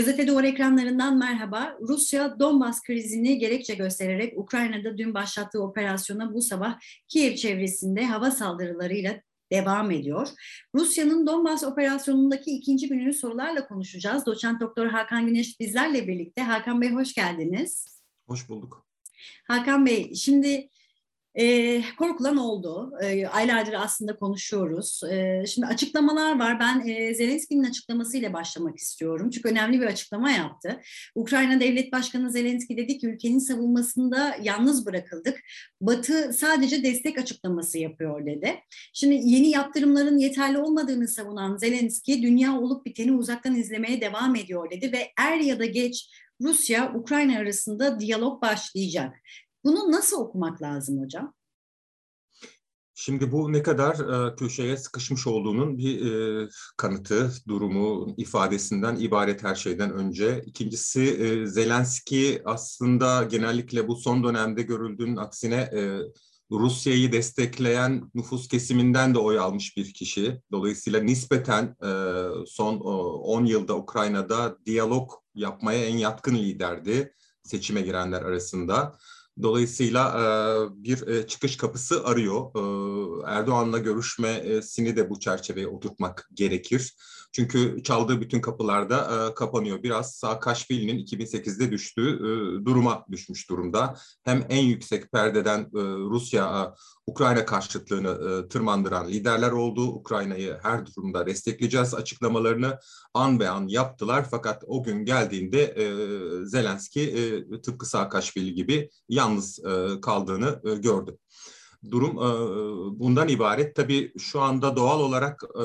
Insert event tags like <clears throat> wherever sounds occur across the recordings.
Gazete Duvar ekranlarından merhaba. Rusya Donbas krizini gerekçe göstererek Ukrayna'da dün başlattığı operasyona bu sabah Kiev çevresinde hava saldırılarıyla devam ediyor. Rusya'nın Donbas operasyonundaki ikinci gününü sorularla konuşacağız. Doçent Doktor Hakan Güneş bizlerle birlikte. Hakan Bey hoş geldiniz. Hoş bulduk. Hakan Bey şimdi e, korkulan oldu. E, aylardır aslında konuşuyoruz. E, şimdi açıklamalar var. Ben e, Zelenski'nin açıklamasıyla başlamak istiyorum. Çünkü önemli bir açıklama yaptı. Ukrayna Devlet Başkanı Zelenski dedi ki ülkenin savunmasında yalnız bırakıldık. Batı sadece destek açıklaması yapıyor dedi. Şimdi yeni yaptırımların yeterli olmadığını savunan Zelenski dünya olup biteni uzaktan izlemeye devam ediyor dedi ve er ya da geç Rusya Ukrayna arasında diyalog başlayacak. Bunu nasıl okumak lazım hocam? Şimdi bu ne kadar e, köşeye sıkışmış olduğunun bir e, kanıtı, durumu, ifadesinden ibaret her şeyden önce. İkincisi e, Zelenski aslında genellikle bu son dönemde görüldüğünün aksine Rusya'yı destekleyen nüfus kesiminden de oy almış bir kişi. Dolayısıyla nispeten son 10 yılda Ukrayna'da diyalog yapmaya en yatkın liderdi seçime girenler arasında. Dolayısıyla e, bir e, çıkış kapısı arıyor. E, Erdoğan'la görüşmesini de bu çerçeveye oturtmak gerekir. Çünkü çaldığı bütün kapılarda e, kapanıyor. Biraz Saakashvili'nin 2008'de düştüğü e, duruma düşmüş durumda. Hem en yüksek perdeden Rusya, Ukrayna karşıtlığını e, tırmandıran liderler oldu. Ukrayna'yı her durumda destekleyeceğiz açıklamalarını an be an yaptılar. Fakat o gün geldiğinde e, Zelenski e, tıpkı Saakashvili gibi yalnız e, kaldığını e, gördü durum e, bundan ibaret. Tabii şu anda doğal olarak e,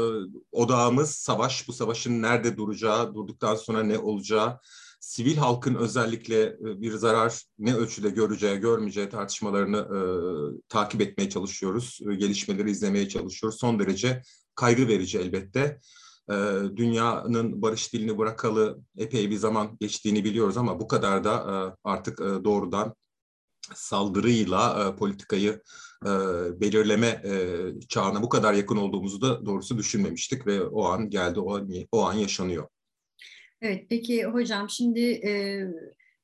odağımız savaş, bu savaşın nerede duracağı, durduktan sonra ne olacağı, sivil halkın özellikle e, bir zarar ne ölçüde göreceği, görmeyeceği tartışmalarını e, takip etmeye çalışıyoruz. E, gelişmeleri izlemeye çalışıyoruz. Son derece kaygı verici elbette. E, dünyanın barış dilini bırakalı epey bir zaman geçtiğini biliyoruz ama bu kadar da e, artık e, doğrudan saldırıyla e, politikayı e, belirleme e, çağına bu kadar yakın olduğumuzu da doğrusu düşünmemiştik ve o an geldi, o o an yaşanıyor. Evet, peki hocam şimdi e,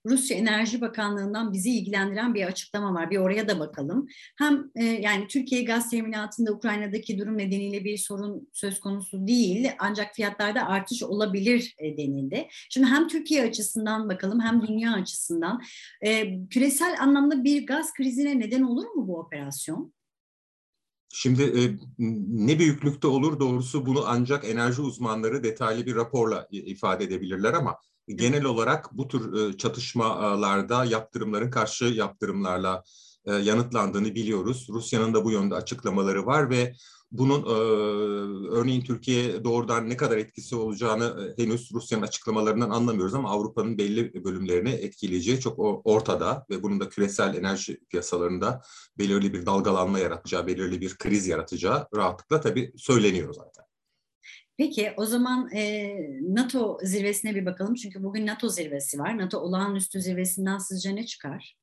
Rusya Enerji Bakanlığı'ndan bizi ilgilendiren bir açıklama var. Bir oraya da bakalım. Hem e, yani Türkiye gaz teminatında Ukrayna'daki durum nedeniyle bir sorun söz konusu değil. Ancak fiyatlarda artış olabilir e, denildi. Şimdi hem Türkiye açısından bakalım hem dünya açısından e, küresel anlamda bir gaz krizine neden olur mu bu operasyon? Şimdi e, ne büyüklükte olur doğrusu bunu ancak enerji uzmanları detaylı bir raporla ifade edebilirler ama genel olarak bu tür e, çatışmalarda yaptırımların karşı yaptırımlarla e, yanıtlandığını biliyoruz. Rusya'nın da bu yönde açıklamaları var ve bunun e, örneğin Türkiye doğrudan ne kadar etkisi olacağını henüz Rusya'nın açıklamalarından anlamıyoruz ama Avrupa'nın belli bölümlerini etkileyeceği çok ortada ve bunun da küresel enerji piyasalarında belirli bir dalgalanma yaratacağı, belirli bir kriz yaratacağı rahatlıkla tabii söyleniyor zaten. Peki o zaman e, NATO zirvesine bir bakalım. Çünkü bugün NATO zirvesi var. NATO olağanüstü zirvesinden sizce ne çıkar?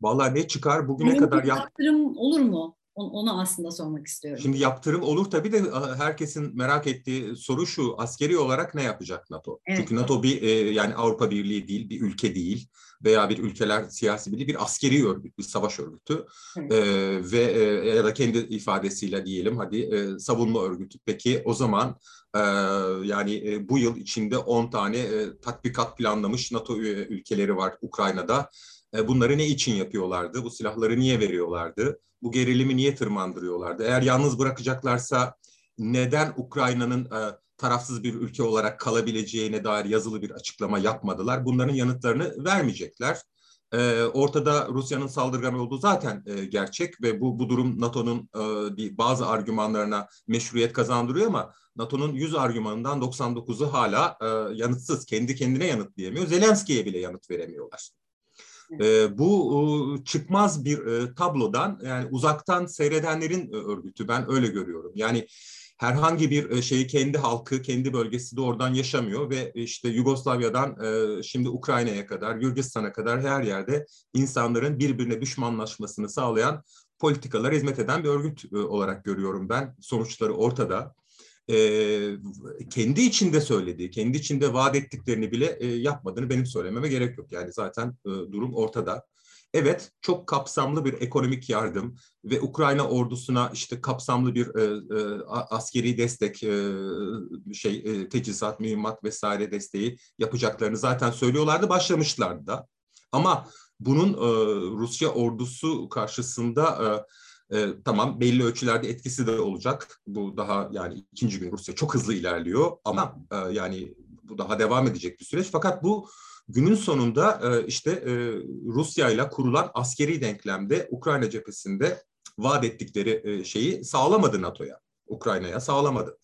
Vallahi ne çıkar? Bugüne yani kadar yap... yaptırım olur mu? Onu aslında sormak istiyorum. Şimdi yaptırım olur tabii de herkesin merak ettiği soru şu. Askeri olarak ne yapacak NATO? Evet. Çünkü NATO bir e, yani Avrupa Birliği değil, bir ülke değil veya bir ülkeler siyasi birliği bir askeri örgüt, bir savaş örgütü evet. e, ve e, ya da kendi ifadesiyle diyelim hadi e, savunma örgütü. Peki o zaman e, yani e, bu yıl içinde 10 tane e, tatbikat planlamış NATO ülkeleri var Ukrayna'da. E, bunları ne için yapıyorlardı? Bu silahları niye veriyorlardı? Bu gerilimi niye tırmandırıyorlardı? Eğer yalnız bırakacaklarsa neden Ukrayna'nın e, tarafsız bir ülke olarak kalabileceğine dair yazılı bir açıklama yapmadılar? Bunların yanıtlarını vermeyecekler. E, ortada Rusya'nın saldırgan olduğu zaten gerçek ve bu bu durum NATO'nun bazı argümanlarına meşruiyet kazandırıyor ama NATO'nun 100 argümanından 99'u hala yanıtsız, kendi kendine yanıtlayamıyor. Zelenski'ye bile yanıt veremiyorlar. E, bu çıkmaz bir e, tablodan yani uzaktan seyredenlerin e, örgütü ben öyle görüyorum. Yani herhangi bir e, şeyi kendi halkı, kendi bölgesi de oradan yaşamıyor ve işte Yugoslavya'dan şimdi Ukrayna'ya kadar, Gürcistan'a kadar her yerde insanların birbirine düşmanlaşmasını sağlayan politikalar hizmet eden bir örgüt olarak görüyorum ben. Sonuçları ortada. Kendi içinde söylediği, kendi içinde vaat ettiklerini bile yapmadığını benim söylememe gerek yok. Yani zaten durum ortada. Evet, çok kapsamlı bir ekonomik yardım ve Ukrayna ordusuna işte kapsamlı bir e, e, askeri destek, e, şey e, teçhizat, mühimmat vesaire desteği yapacaklarını zaten söylüyorlardı, başlamışlardı da. Ama bunun e, Rusya ordusu karşısında e, e, tamam belli ölçülerde etkisi de olacak. Bu daha yani ikinci gün Rusya çok hızlı ilerliyor ama e, yani bu daha devam edecek bir süreç. Fakat bu günün sonunda e, işte e, Rusya ile kurulan askeri denklemde Ukrayna cephesinde vaat ettikleri e, şeyi sağlamadı NATO'ya, Ukrayna'ya sağlamadı.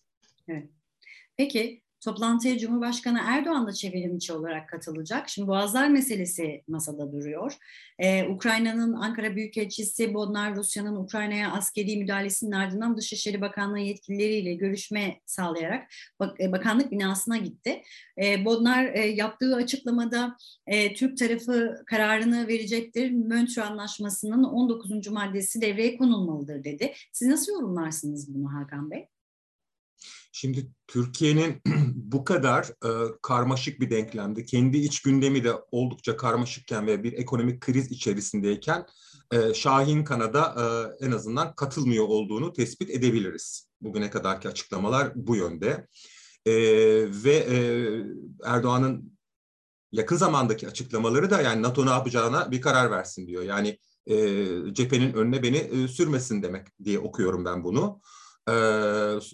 Evet. Peki Toplantıya Cumhurbaşkanı Erdoğan da çevrimiçi olarak katılacak. Şimdi Boğazlar meselesi masada duruyor. Ee, Ukrayna'nın Ankara Büyükelçisi Bodnar Rusya'nın Ukrayna'ya askeri müdahalesinin ardından Dışişleri Bakanlığı yetkilileriyle görüşme sağlayarak bak, e, bakanlık binasına gitti. Ee, Bodnar e, yaptığı açıklamada e, Türk tarafı kararını verecektir. Montreux Anlaşması'nın 19. maddesi devreye konulmalıdır dedi. Siz nasıl yorumlarsınız bunu Hakan Bey? Şimdi Türkiye'nin <clears throat> bu kadar e, karmaşık bir denklemde, kendi iç gündemi de oldukça karmaşıkken ve bir ekonomik kriz içerisindeyken e, Şahin Kanada e, en azından katılmıyor olduğunu tespit edebiliriz. Bugüne kadarki açıklamalar bu yönde. E, ve e, Erdoğan'ın yakın zamandaki açıklamaları da yani NATO ne yapacağına bir karar versin diyor. Yani e, cephenin önüne beni e, sürmesin demek diye okuyorum ben bunu. E,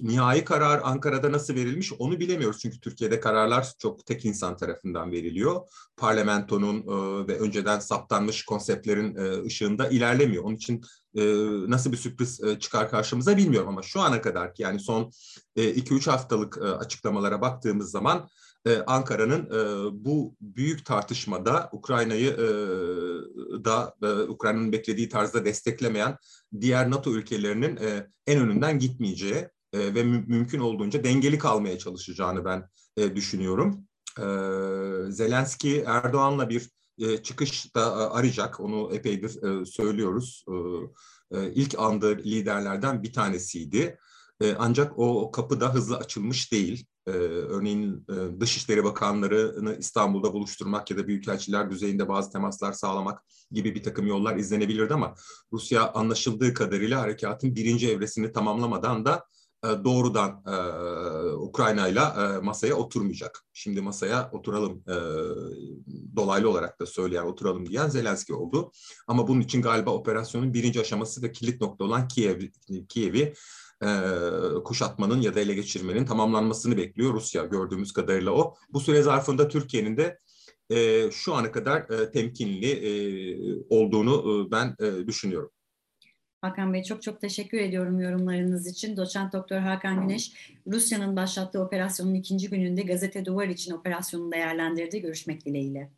nihai karar Ankara'da nasıl verilmiş onu bilemiyoruz. Çünkü Türkiye'de kararlar çok tek insan tarafından veriliyor. Parlamentonun e, ve önceden saptanmış konseptlerin e, ışığında ilerlemiyor. Onun için e, nasıl bir sürpriz e, çıkar karşımıza bilmiyorum ama şu ana kadar yani son 2-3 e, haftalık e, açıklamalara baktığımız zaman e, Ankara'nın e, bu büyük tartışmada Ukrayna'yı e, da Ukrayna'nın beklediği tarzda desteklemeyen diğer NATO ülkelerinin en önünden gitmeyeceği ve mü- mümkün olduğunca dengeli kalmaya çalışacağını ben düşünüyorum. E, Zelenski Erdoğan'la bir çıkış da arayacak. Onu epeydir e, söylüyoruz. E, e, ilk andı liderlerden bir tanesiydi. E, ancak o kapı da hızlı açılmış değil. Ee, örneğin e, Dışişleri Bakanlarını İstanbul'da buluşturmak ya da büyükelçiler düzeyinde bazı temaslar sağlamak gibi bir takım yollar izlenebilirdi ama Rusya anlaşıldığı kadarıyla harekatın birinci evresini tamamlamadan da e, doğrudan e, Ukrayna ile masaya oturmayacak. Şimdi masaya oturalım dolaylı olarak da söyleyen oturalım diyen Zelenski oldu. Ama bunun için galiba operasyonun birinci aşaması ve kilit nokta olan Kiev, Kiev'i e, kuşatmanın ya da ele geçirmenin tamamlanmasını bekliyor Rusya gördüğümüz kadarıyla o. Bu süre zarfında Türkiye'nin de e, şu ana kadar e, temkinli e, olduğunu e, ben e, düşünüyorum. Hakan Bey çok çok teşekkür ediyorum yorumlarınız için. Doçent Doktor Hakan Güneş, Rusya'nın başlattığı operasyonun ikinci gününde gazete Duvar için operasyonu değerlendirdi. Görüşmek dileğiyle.